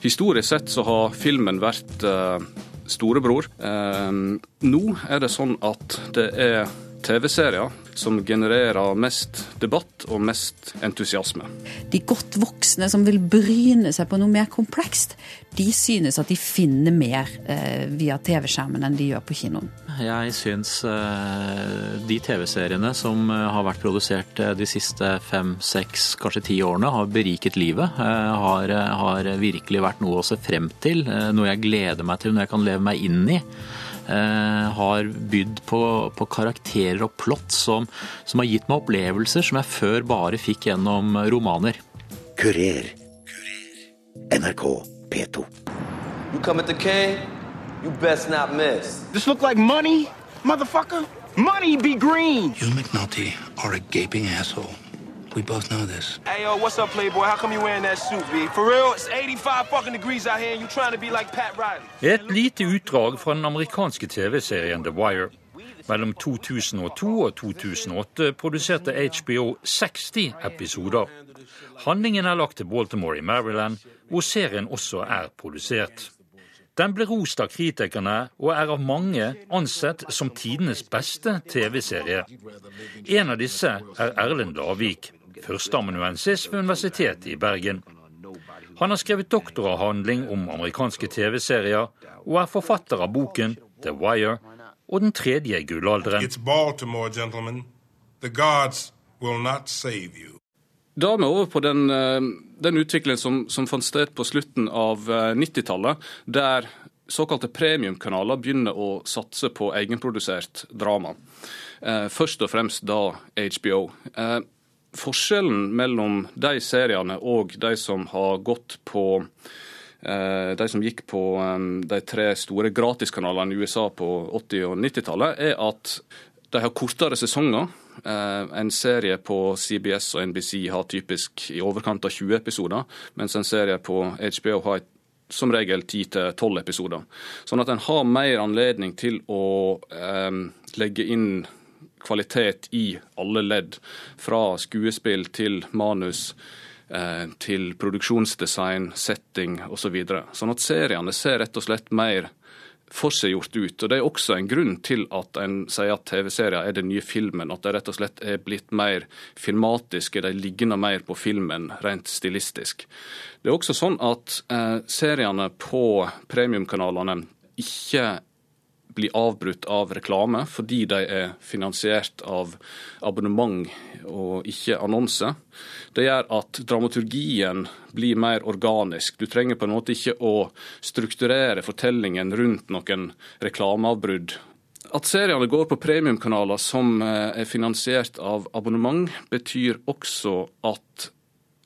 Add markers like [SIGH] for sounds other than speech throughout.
Historisk sett så har filmen vært eh, storebror. Eh, nå er det sånn at det er TV-serier som genererer mest debatt og mest entusiasme. De godt voksne som vil bryne seg på noe mer komplekst, de synes at de finner mer eh, via TV-skjermen enn de gjør på kinoen. Jeg syns eh, de TV-seriene som eh, har vært produsert eh, de siste fem, seks, kanskje ti årene, har beriket livet. Har, har virkelig vært noe å se frem til. Noe jeg gleder meg til, noe jeg kan leve meg inn i. Eh, har bydd på, på, karakterer og plott som, som, har gitt meg opplevelser som jeg før bare fikk gjennom romaner. Kurer. NRK P2. You come at the king, you best not miss. This look like money, motherfucker? Money be green. You McNulty are a gaping asshole. We both know this. Hey, yo, what's up, Playboy? How come you wearing that suit, B? For real, it's 85 fucking degrees out here and you trying to be like Pat Riley. Et lite utdrag fra den amerikanske TV-serien The Wire. Mellom 2002 og 2008 produserte HBO 60 episoder. Handlingen er lagt til Baltimore i Maryland, hvor serien også er produsert. Den ble rost av kritikerne og er av mange ansett som tidenes beste TV-serie. En av disse er Erlend Lavik, førsteamanuensis ved Universitetet i Bergen. Han har skrevet doktoravhandling om amerikanske TV-serier, og er forfatter av boken The Wire og Den tredje gullalderen. It's Baltimore, gentlemen. The gods will not save. Da er vi over på den, eh, den utviklingen som, som, fant sted på slutten av 90-tallet, eh, der såkalte premiumkanaler begynner å satse på egenprodusert drama. Eh, først og fremst da HBO. Forskjellen mellom de seriene og de som har gått på de som gikk på de tre store gratiskanalene i USA på 80- og 90-tallet, er at de har kortere sesonger. Eh, en serie på CBS og NBC har typisk i overkant av 20 episoder, mens en serie på HBO har som regel 10-12 episoder. Sånn at en har mer anledning til å eh, legge inn kvalitet i alle ledd. Fra skuespill til manus eh, til produksjonsdesign, setting osv. Så videre. sånn at seriene ser rett og slett mer forseggjort ut. og Det er også en grunn til at en sier at TV-serier er den nye filmen. At de rett og slett er blitt mer filmatiske, de ligner mer på filmen rent stilistisk. Det er også sånn at eh, seriene på premiumkanalene ikke blir avbrutt av reklame fordi de er finansiert av abonnement og ikke annonse. Det gjør at dramaturgien blir mer organisk. Du trenger på en måte ikke å strukturere fortellingen rundt noen reklameavbrudd. At seriene går på premiumkanaler som eh, er finansiert av abonnement, betyr også at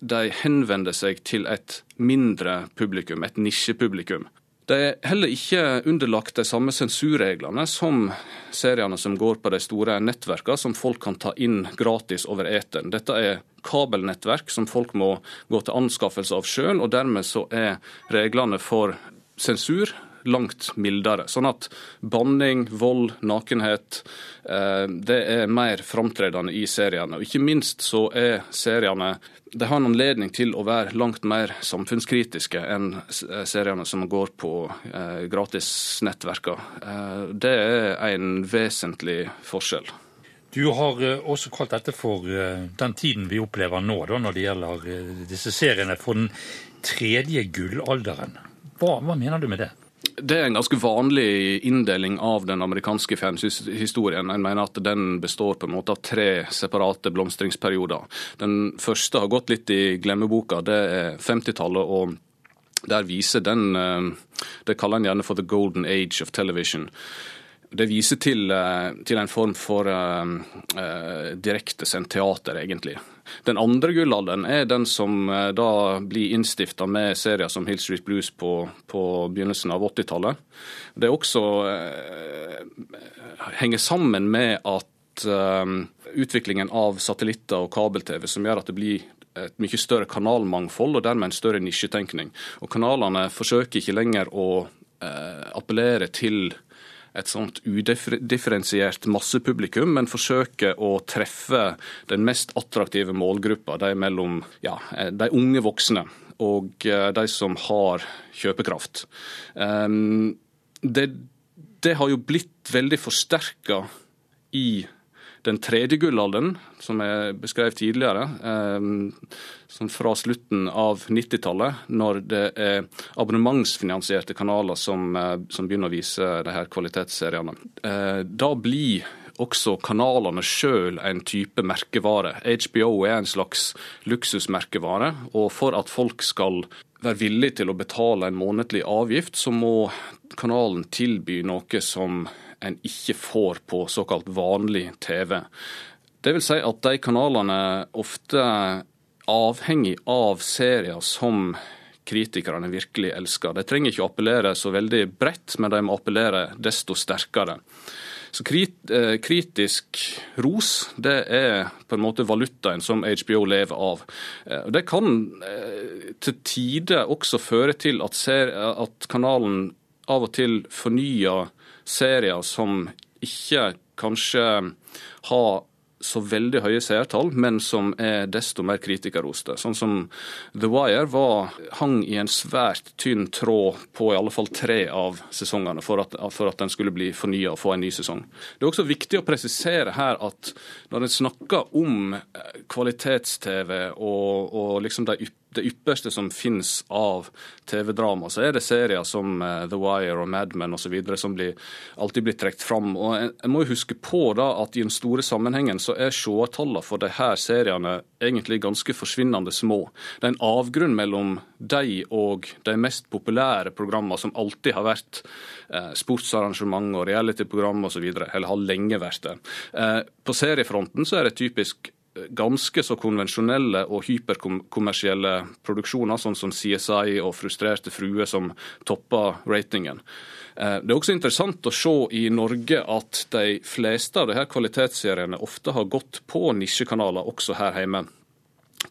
de henvender seg til et mindre publikum, et nisjepublikum. De er heller ikke underlagt de samme sensurreglene som seriene som går på de store nettverkene, som folk kan ta inn gratis over eteren. Dette er kabelnettverk som folk må gå til anskaffelse av sjøl, og dermed så er reglene for sensur langt mildere. Sånn at banning, vold, nakenhet eh, det er mer framtredende i seriene. Og ikke minst så er seriene de har en anledning til å være langt mer samfunnskritiske enn eh, seriene som går på eh, gratisnettverker. Eh, det er en vesentlig forskjell. Du har også kalt dette for den tiden vi opplever nå, da, når det gjelder disse seriene, for den tredje gullalderen. Hva, hva mener du med det? Det er en ganske vanlig inndeling av den amerikanske fjernsynshistorien. Jeg mener at den består på en måte av tre separate blomstringsperioder. Den første har gått litt i glemmeboka. Det er 50-tallet. og der viser den eh, Det kaller en gjerne for the golden age of television. Det viser til, eh, til en form for uh, direktesendt teater, egentlig. Den andre gullalderen er den som uh, da blir innstifta med serier som Hill Street Blues på, på begynnelsen av 80-tallet. Det også henger sammen med at utviklingen av satellitter og kabel-TV som gjør at det blir et mye større kanalmangfold og dermed en større nisjetenkning. Og Kanalene forsøker ikke lenger å appellere til et sånt udifferensiert massepublikum, men forsøker å treffe den mest attraktive målgruppa, de mellom ja, de unge voksne. og de som har kjøpekraft. Det, det har jo blitt veldig forsterka i den tredje gullalderen, som jeg beskrev tidligere, eh, fra slutten av 90-tallet, når det er abonnementsfinansierte kanaler som, eh, som begynner å vise de her kvalitetsseriene. Eh, da blir også kanalene sjøl en type merkevare. HBO er en slags luksusmerkevare, og for at folk skal være villige til å betale en månedlig avgift, så må kanalen tilby noe som en ikke får på såkalt vanlig TV. Det vil si at de kanalene ofte avhengig av serier som kritikerne virkelig elsker. De trenger ikke å appellere så veldig bredt, men de må appellere desto sterkere. Så eh, kritisk ros det er på en måte valutaen som HBO lever av. Eh, det kan eh, til tider også føre til at kanalen av og til fornya serier som ikke kanskje har så veldig høye seertall, men som er desto mer kritikerroste. Sånn som The Wire var, hang i en svært tynn tråd på i alle fall tre av sesongene for at, for at den skulle bli fornya og få en ny sesong. Det er også viktig å presisere her at når en snakker om kvalitets-TV og, og liksom de ypperlige det ypperste som finnes av TV-drama, så er det serier som uh, The Wire og Mad Men osv. som blir, alltid blir trukket fram. Og jeg, må jo huske på da at i den store sammenhengen så er seertallene for de her seriene egentlig ganske forsvinnende små. Det er en avgrunn mellom de og de mest populære programmene som alltid har vært uh, sportsarrangement og reality-program osv., eller har lenge vært det. Uh, på seriefronten så er det typisk ganske så konvensjonelle og hyperkommersielle produksjoner, sånn som CSI og Frustrerte fruer, som topper ratingen. Eh, det er også interessant å se i Norge at de fleste av de her kvalitetsseriene ofte har gått på nisjekanaler også her hjemme.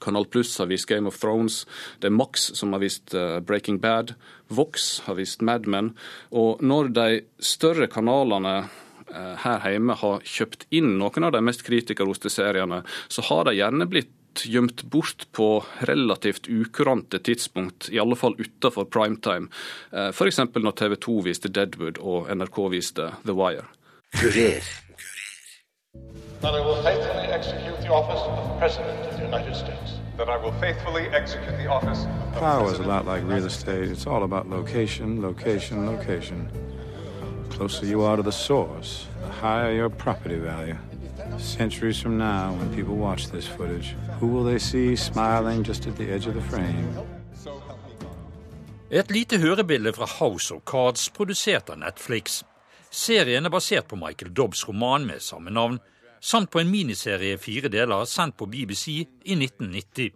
Kanal Pluss har vist Game of Thrones. Det er Max som har vist eh, Breaking Bad. Vox har vist Mad Men. Og når de større kanalene her hjemme har kjøpt inn noen av de mest kritikerroste seriene, så har de gjerne blitt gjemt bort på relativt ukurante tidspunkt, i alle fall utenfor primetime. Eh, F.eks. når TV 2 viste Deadwood og NRK viste The Wire. Kurer. That I will faithfully execute the office of President of the United States. That I will faithfully execute the office of Power is a lot like real estate. It's all about location, location, location closer you are to the source, the higher your property value. Centuries from now, when people watch this footage, who will they see smiling just at the edge of the frame? Et lite hørebilde fra House of Cards, produsert av Netflix. Serien er basert på Michael Dobbs roman med samme navn, samt på en miniserie i fire deler sendt på BBC i 1990.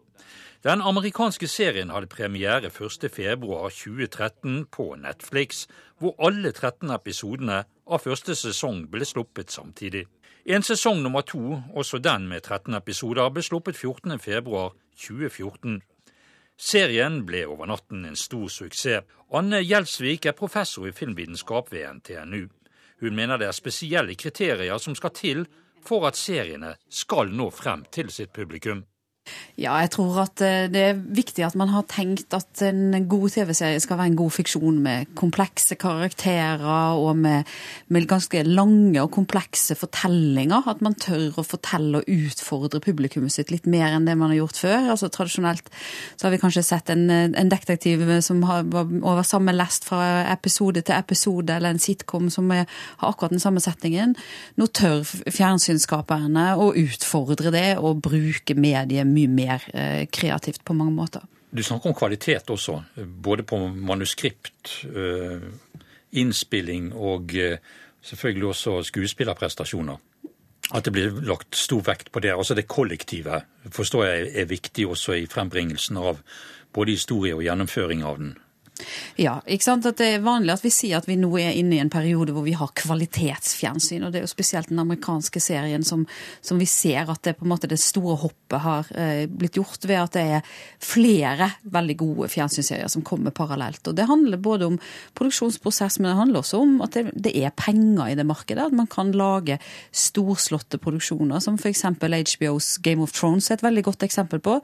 Den amerikanske serien hadde premiere 1.2.2013 på Netflix, hvor alle 13 episodene av første sesong ble sluppet samtidig. En sesong nummer to, også den med 13 episoder, ble sluppet 14.2.2014. Serien ble over natten en stor suksess. Anne Gjelsvik er professor i filmvitenskap ved NTNU. Hun mener det er spesielle kriterier som skal til for at seriene skal nå frem til sitt publikum. Ja, jeg tror at eh, det er viktig at man har tenkt at en god TV-serie skal være en god fiksjon med komplekse karakterer og med, med, ganske lange og komplekse fortellinger. At man tør å fortelle og utfordre publikummet sitt litt mer enn det man har gjort før. Altså Tradisjonelt så har vi kanskje sett en, en detektiv som har over samme lest fra episode til episode, eller en sitcom som er, har akkurat den samme settingen. Nå tør fjernsynsskaperne å utfordre det og bruke mediet mye mer eh, kreativt på mange måter. Du snakker om kvalitet også, både på manuskript, eh, innspilling og eh, selvfølgelig også skuespillerprestasjoner. At det blir lagt stor vekt på det. Altså det kollektive forstår jeg er viktig også i frembringelsen av både historie og gjennomføring av den. Ja, ikke sant? At det er vanlig at vi sier at vi nå er inne i en periode hvor vi har kvalitetsfjernsyn. Og det er jo spesielt den amerikanske serien som, som vi ser at det på en måte det store hoppet har eh, blitt gjort ved at det er flere veldig gode fjernsynsserier som kommer parallelt. Og det handler både om produksjonsprosess, men det handler også om at det, det er penger i det markedet. At man kan lage storslåtte produksjoner, som f.eks. HBOs Game of Thrones er et veldig godt eksempel på.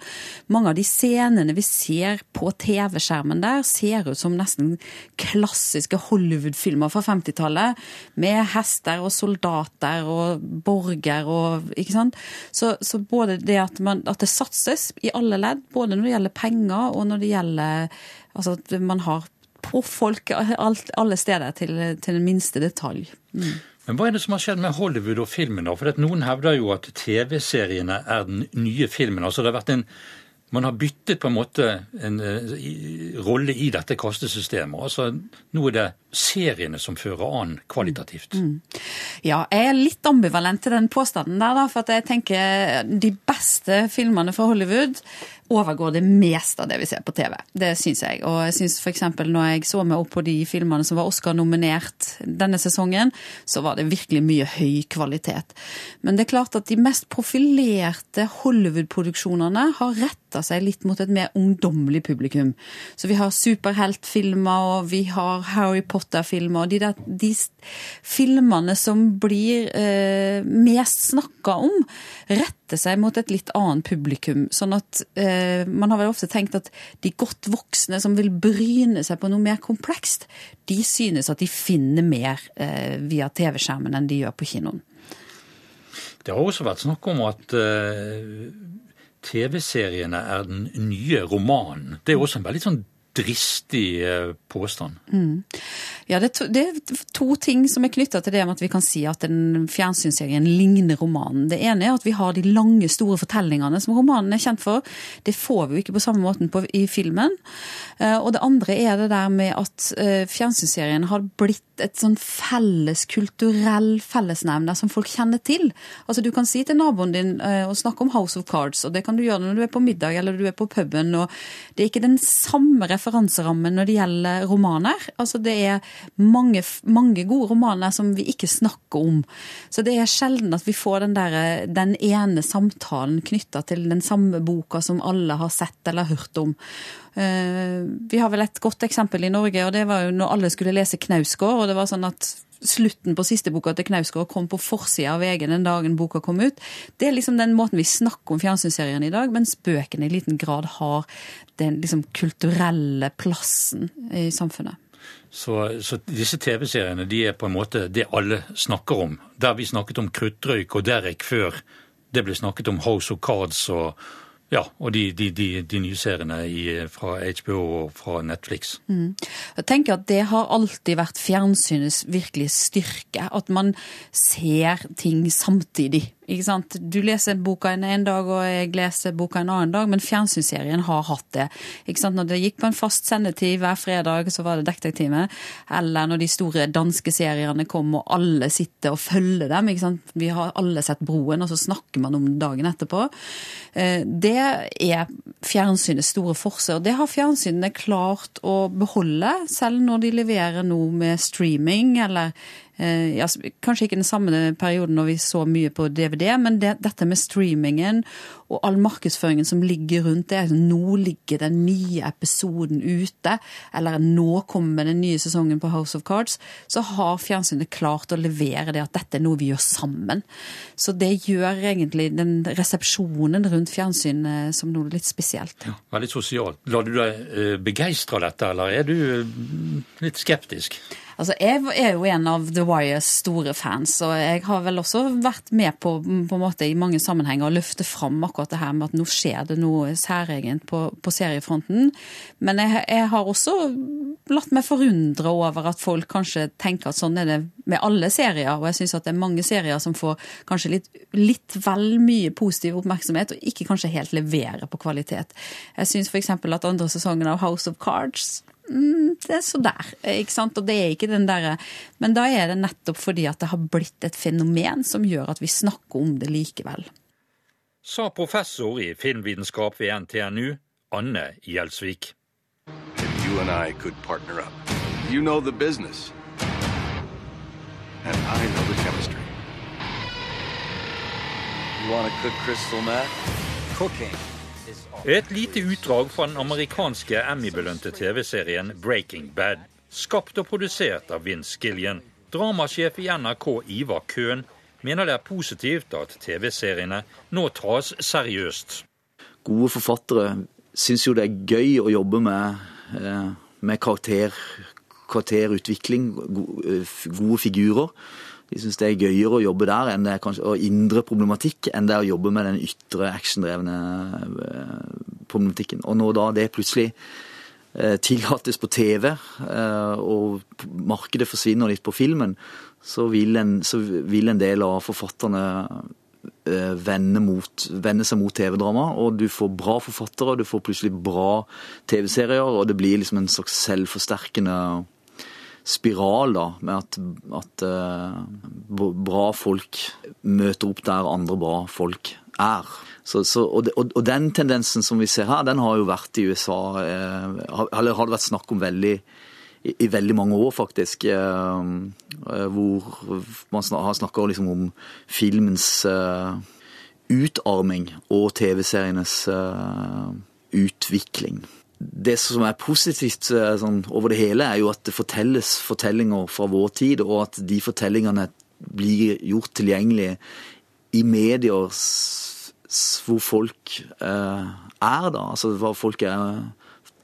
Mange av de scenene vi ser på TV-skjermen der, ser ut som nesten klassiske Hollywood-filmer fra 50-tallet. Med hester og soldater og borger og Ikke sant. Så, så både det at, man, at, det satses i alle ledd, både når det gjelder penger og når det gjelder altså at man har folk alle steder til, til den minste detalj. Mm. Men Hva er det som har skjedd med Hollywood og filmen? da? For Noen hevder jo at TV-seriene er den nye filmen. altså Det har vært en man har byttet på en måte en uh, rolle i dette kastesystemet. Altså, nå er det seriene som fører an kvalitativt. Mm. Ja, jeg er litt ambivalent til den påstanden der, da, for jeg tenker de beste filmene fra Hollywood overgår det meste av det vi ser på TV. Det syns jeg. Og jeg syns f.eks. når jeg så meg opp på de filmene som var Oscar-nominert denne sesongen, så var det virkelig mye høy kvalitet. Men det er klart at de mest profilerte Hollywood-produksjonene har retta seg litt mot et mer ungdommelig publikum. Så vi har superheltfilmer, og vi har Harry Potter Potter-filmer. De, der, de filmene som blir eh, mest snakka om, retter seg mot et litt annet publikum. Sånn at eh, man har vel ofte tenkt at de godt voksne som vil bryne seg på noe mer komplekst, de synes at de finner mer eh, via TV-skjermen enn de gjør på kinoen. Det har også vært snakk om at uh, TV-seriene er den nye romanen. Det er også en veldig sånn dristig eh, påstand. Mm. Ja, det er, to, det er, to, ting som er knytta til det med at vi kan si at en fjernsynsserien ligner romanen. Det ene er at vi har de lange, store fortellingene som romanen er kjent for. Det får vi jo ikke på samme måten på, i filmen. Eh, og det andre er det der med at eh, fjernsynsserien har blitt et sånn felles kulturell fellesnevner som folk kjenner til. Altså Du kan si til naboen din og snakke om House of Cards, og det kan du gjøre når du er på middag eller du er på puben. og Det er ikke den samme referanserammen når det gjelder romaner. Altså Det er mange, mange, gode romaner som vi ikke snakker om. Så det er sjelden at vi får den, der, den ene samtalen knytta til den samme boka som alle har sett eller hørt om. Uh, vi har vel et godt eksempel i Norge, og det var jo når alle skulle lese Knausgård. og det var sånn at slutten på siste boka til Knausgård kom på forsida av VG den dagen boka kom ut. Det er liksom den måten vi snakker om fjernsynsserien i dag, mens bøkene i liten grad har den liksom kulturelle plassen i samfunnet. Så, så disse TV-seriene de er på en måte det alle snakker om. Der vi snakket om kruttrøyk og Derek før det ble snakket om House of Cards og ja, og de, de, de, de nye seriene fra HBO og fra Netflix. Mm. Jeg tenker at Det har alltid vært fjernsynets virkelige styrke. At man ser ting samtidig. Du leser boka en, en dag, og jeg leser boka en annen dag, men fjernsynsserien har hatt det. Når det gikk på en fast sendetid hver fredag, så var det Detektimen. Eller når de store danske seriene kom, og alle sitter og følger dem. Vi har alle sett Broen, og så snakker man om dagen etterpå. Eh, det er fjernsynets store forse, og det har fjernsynene klart å beholde, selv når de leverer noe med streaming eller ja, kanskje ikke den samme perioden når vi så mye på DVD, men det, dette med streamingen og all markedsføringen som ligger rundt det. Altså, nå ligger den nye episoden ute, eller nå kommer den nye sesongen på House of Cards. Så har fjernsynet klart å levere det at dette er noe vi gjør sammen. Så det gjør egentlig den resepsjonen rundt fjernsynet som noe litt spesielt. Ja, veldig sosialt. Lar du deg eh, begeistre av dette, eller er du eh, litt skeptisk? Altså, Jeg er jo en av The Wires store fans, og jeg har vel også vært med på, på en måte i mange sammenhenger å løfte fram akkurat det her med at nå skjer det noe særegent på, på seriefronten. Men jeg, jeg, har også latt meg forundre over at folk kanskje tenker at sånn er det med alle serier, og jeg syns at det er mange serier som får kanskje litt, litt vel mye positiv oppmerksomhet, og ikke kanskje helt leverer på kvalitet. Jeg syns f.eks. at andre sesongen av House of Cards Mm, det er så der, ikke sant. Og det er ikke den derre Men da er det nettopp fordi at det har blitt et fenomen som gjør at vi snakker om det likevel. Sa professor i filmvitenskap ved NTNU, Anne Gjelsvik. you and I could partner up. You know the business, and I know the chemistry. You want to cook crystal meth? Cooking. Et lite utdrag fra den amerikanske Emmy-belønte TV-serien Breaking Bad. Skapt og produsert av Vince Gillian. Dramasjef i NRK Ivar Køhn mener det er positivt at TV-seriene nå tas seriøst. Gode forfattere syns jo det er gøy å jobbe med, eh, med karakter, karakterutvikling, gode figurer. De syns det er gøyere å jobbe der enn det kanskje, og indre problematikk enn det er å jobbe med den ytre actiondrevne eh, problematikken. Og når da det plutselig eh, tillates på TV, og markedet forsvinner litt på filmen, så vil en, så vil en del av forfatterne vende, mot, vende, seg mot TV-drama, og du får bra forfattere, du får plutselig bra TV-serier, og det blir liksom en slags selvforsterkende spiral da, med at, at uh, bra folk møter opp der andre bra folk er. Så, så, og, og, og, den tendensen som vi ser her, den har jo vært i USA eh, Eller har det vært snakk om veldig i, veldig mange år, faktisk. Eh, eh hvor man har snakka liksom om filmens eh, utarming og TV-serienes utvikling det som er positivt sånn, over det hele, er jo at det fortelles fortellinger fra vår tid, og at de fortellingene blir gjort tilgjengelige i medier hvor folk eh, er, da. Altså hva folk er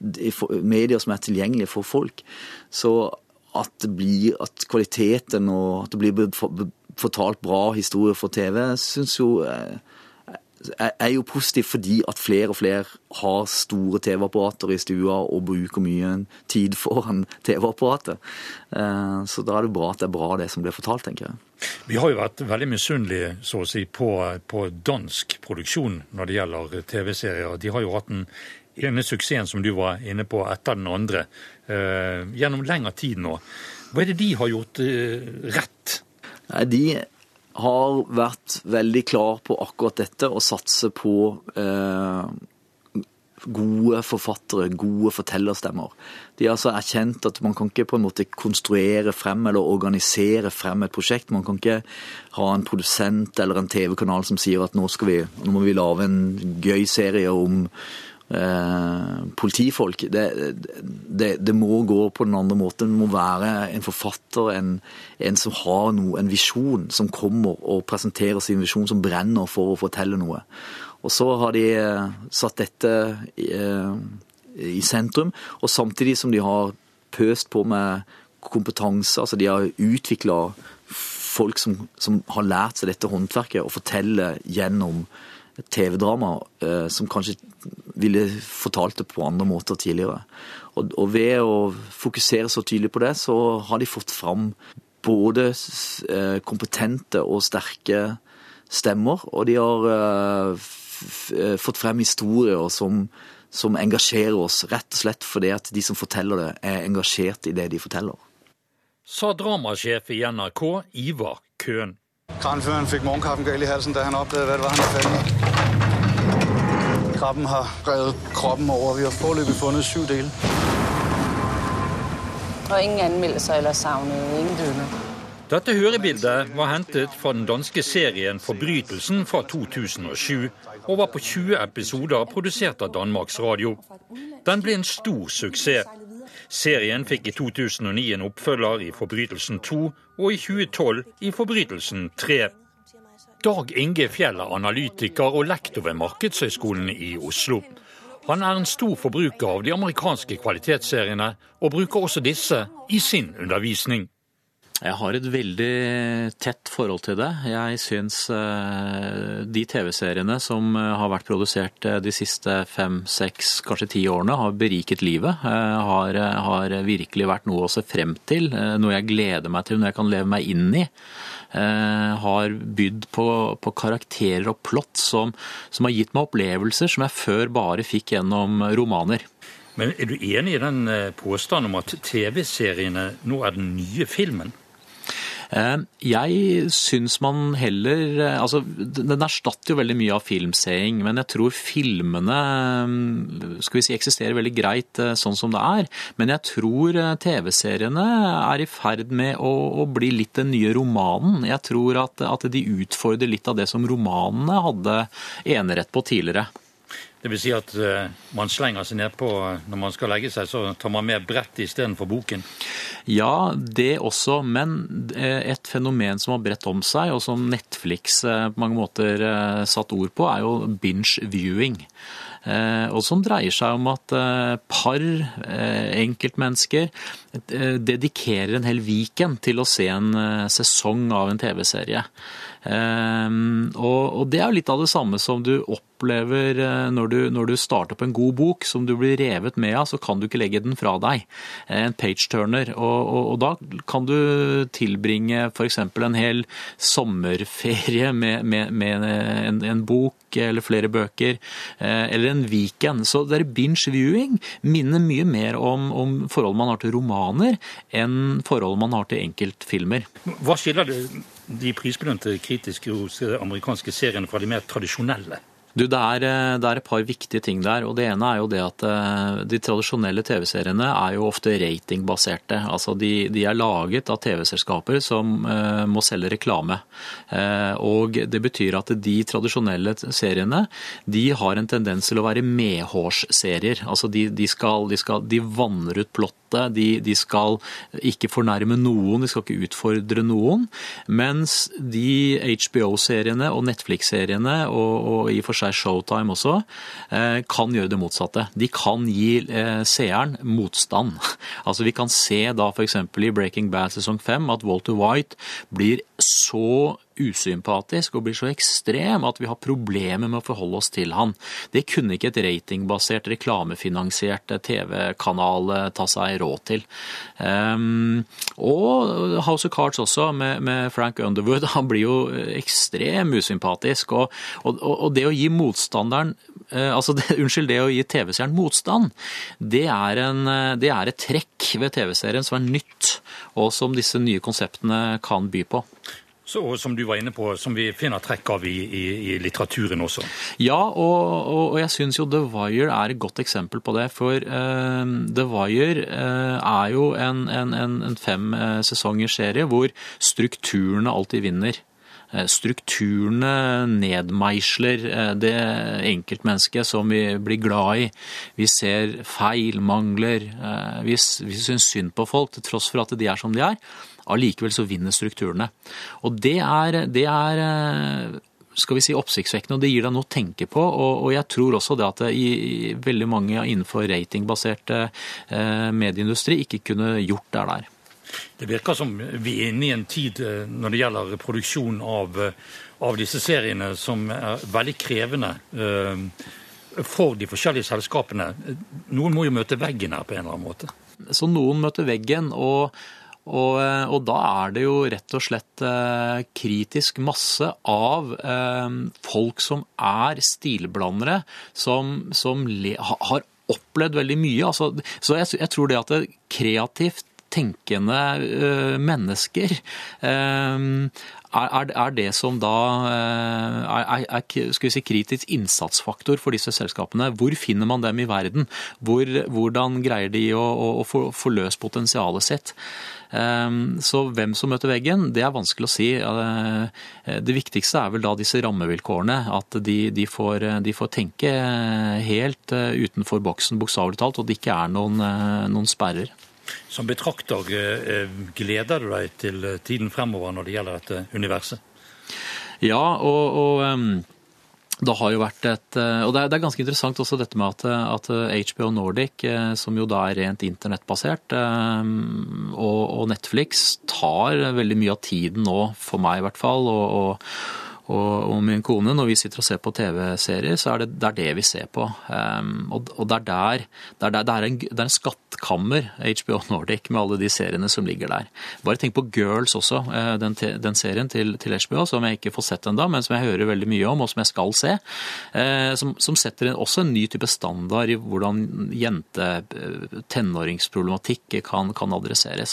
Medier som er tilgjengelige for folk. Så at det blir at kvaliteten og at det blir fortalt bra historier for TV, syns jo eh, er jo positivt fordi at flere og flere har store TV-apparater i stua og bruker mye tid foran TV-apparatet. Eh, så da er det bra at det er bra det som blir fortalt, tenker jeg. Vi har jo vært veldig misunnelige så å si, på, på dansk produksjon når det gjelder TV-serier. De har jo hatt den ene suksessen som du var inne på, etter den andre eh, gjennom lengre tid nå. Hva er det de har gjort eh, rett? Nei, de har vært veldig klar på akkurat dette, og satse på eh, gode forfattere, gode fortellerstemmer. De har altså erkjent at man kan ikke på en måte konstruere frem eller organisere frem et prosjekt. Man kan ikke ha en produsent eller en TV-kanal som sier at nå, vi, nå må vi lage en gøy serie om politifolk. Det, det, det, må gå på den andre måten. Det må være en forfatter, en, en som har noe, en visjon, som kommer og presenterer sin visjon, som brenner for å fortelle noe. Og så har de eh, satt dette i, eh, i sentrum, og samtidig som de har pøst på med kompetanse, altså de har utvikla folk som, som, har lært seg dette håndverket, å fortelle gjennom TV-drama eh, som kanskje ville fortalt det på andre måter tidligere. Og, og, ved å fokusere så tydelig på det, så har de fått fram både eh, kompetente og sterke stemmer, og de har eh, eh, fått frem historier som, som engasjerer oss, rett og slett fordi at de som forteller det, er engasjert i det de forteller. Sa dramasjef i NRK Ivar Køhn. Kranføreren fikk morgenkaffen galt i halsen da han oppdaget hva det var han hadde fat i. Krabben har revet kroppen over. Vi har foreløpig funnet syv dele. Og ingen anmeldelser eller savnet. Ingen døde. Dette hørebildet var hentet fra den danske serien 'Forbrytelsen' fra 2007, og var på 20 episoder produsert av Danmarks Radio. Den ble en stor suksess. Serien fikk i 2009 en oppfølger i 'Forbrytelsen 2', og i 2012 i 'Forbrytelsen 3'. Dag Inge Fjell er analytiker og lektor ved Markedshøgskolen i Oslo. Han er en stor forbruker av de amerikanske kvalitetsseriene, og bruker også disse i sin undervisning. Jeg har et veldig tett forhold til det. Jeg syns eh, de TV-seriene som eh, har vært produsert eh, de siste fem, seks, kanskje ti årene, har beriket livet. Har, har virkelig vært noe å se frem til, noe jeg gleder meg til, noe jeg kan leve meg inn i. Har bydd på, på karakterer og plott som, som har gitt meg opplevelser som jeg før bare fikk gjennom romaner. Men Er du enig i den påstanden om at TV-seriene nå er den nye filmen? Jeg syns man heller Altså, den erstatter jo veldig mye av filmseing, men jeg tror filmene skal vi si, eksisterer veldig greit sånn som det er. Men jeg tror TV-seriene er i ferd med å, å, bli litt den nye romanen. Jeg tror at, at de utfordrer litt av det som romanene hadde enerett på tidligere. Det vil si at uh, man slenger seg nedpå når man skal legge seg, så tar man med brettet istedenfor boken? Ja, det også. Men uh, et fenomen som har bredt om seg, og som Netflix på mange måter satt ord på, er jo binge viewing. Og som dreier seg om at par, enkeltmennesker, dedikerer en hel weekend til å se en sesong av en TV-serie. Og det er jo litt av det samme som du opplever eh, når du, når du, starter på en god bok som du blir revet med av, så kan du ikke legge den fra deg. Eh, en page-turner. Og, og, og, da kan du tilbringe f.eks. en hel sommerferie med, med, med en, en, bok eller flere bøker, eh, eller en weekend. Så det er binge viewing minner mye mer om, om forhold man har til romaner, enn forhold man har til enkeltfilmer. Hva skiller de prisbelønte kritiske amerikanske seriene fra de mer tradisjonelle? Du, det er, eh, det er, et par viktige ting der. og Det ene er jo det at eh, de tradisjonelle TV-seriene er jo ofte ratingbaserte. Altså de, de er laget av TV-selskaper som uh, må selge reklame. Uh, og Det betyr at de tradisjonelle seriene de har en tendens til å være medhårsserier. Altså de, de, skal, de, skal, de vanner ut plott måte. De, de, skal ikke fornærme noen, de skal ikke utfordre noen. Mens de HBO-seriene og Netflix-seriene, og, og, i og for seg Showtime også, eh, kan gjøre det motsatte. De kan gi eh, seeren motstand. [LAUGHS] Altså Vi kan se da f.eks. i Breaking Bad sesong 5 at Walter White blir så usympatisk og blir så ekstrem at vi har problemer med å forholde oss til han. Det kunne ikke et ratingbasert, reklamefinansiert TV-kanal eh, ta seg råd til. Um, og House of Cards også, med, med, Frank Underwood. [LAUGHS] Han blir jo ekstrem usympatisk. Og, og, og det å gi motstanderen altså [LAUGHS] det, Unnskyld, det å gi TV-seeren motstand, det er, en, eh, det er et trekk ved TV-serien som er nytt, og som disse nye konseptene kan by på. Så, som du var inne på, som vi finner trekk av i, i, i litteraturen også. Ja, og, og, og jeg syns jo The Wire er et godt eksempel på det. For uh, The Wire uh, er jo en, en, en, fem sesongers serie hvor strukturene alltid vinner. Strukturene nedmeisler det enkeltmennesket som vi blir glad i. Vi ser feil, mangler. Vi, vi syns synd på folk til tross for at de er som de er. Allikevel så vinner strukturene. Og det er, det er eh, skal vi si, oppsiktsvekkende, og det gir deg noe å tenke på. Og, jeg tror også det at det i, veldig mange innenfor ratingbasert eh, medieindustri ikke kunne gjort det der. Det virker som vi er inne i en tid eh, når det gjelder produksjon av, eh, av disse seriene som er veldig krevende eh, for de forskjellige selskapene. Noen må jo møte veggen her på en eller annen måte. Så noen møter veggen, og og, og, da er det jo rett og slett kritisk masse av folk som er stilblandere, som, som har opplevd veldig mye. Altså, så jeg, jeg, tror det at det kreativt tenkende uh, mennesker uh, er, det som da er, er si, kritisk innsatsfaktor for disse selskapene. Hvor finner man dem i verden? Hvor, hvordan greier de å, å, å få, løst potensialet sitt? Ehm, så hvem som møter veggen, det er vanskelig å si. Det viktigste er vel da disse rammevilkårene. At de, de, får, de får, tenke helt eh, utenfor boksen, bokstavelig talt, og det ikke er noen, eh, noen sperrer. Som betrakter, eh, gleder du deg til tiden fremover når det gjelder dette universet? Ja, og, og ehm, det har jo vært et, eh, og det er, ganske interessant også dette med at, at HBO Nordic, eh, som jo da er rent internettbasert, eh, og, og, Netflix tar veldig mye av tiden nå, for meg i hvert fall, og, og, og min kone, når vi sitter og ser på TV-serier, så er det, det, er det vi ser på. og, det er der, det er, der, det er en, det er en skattkammer, HBO Nordic, med alle de seriene som ligger der. Bare tenk på Girls også, eh, den, den serien til, til, HBO, som jeg ikke får sett ennå, men som jeg hører veldig mye om, og som jeg skal se. Uh, som, som setter også en ny type standard i hvordan jente-tenåringsproblematikk kan, kan, adresseres.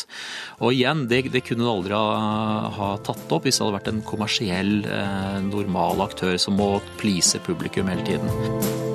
Og igjen, det, kunne du aldri ha, ha, tatt opp hvis det hadde vært en kommersiell, normal aktør som må please publikum hele tiden.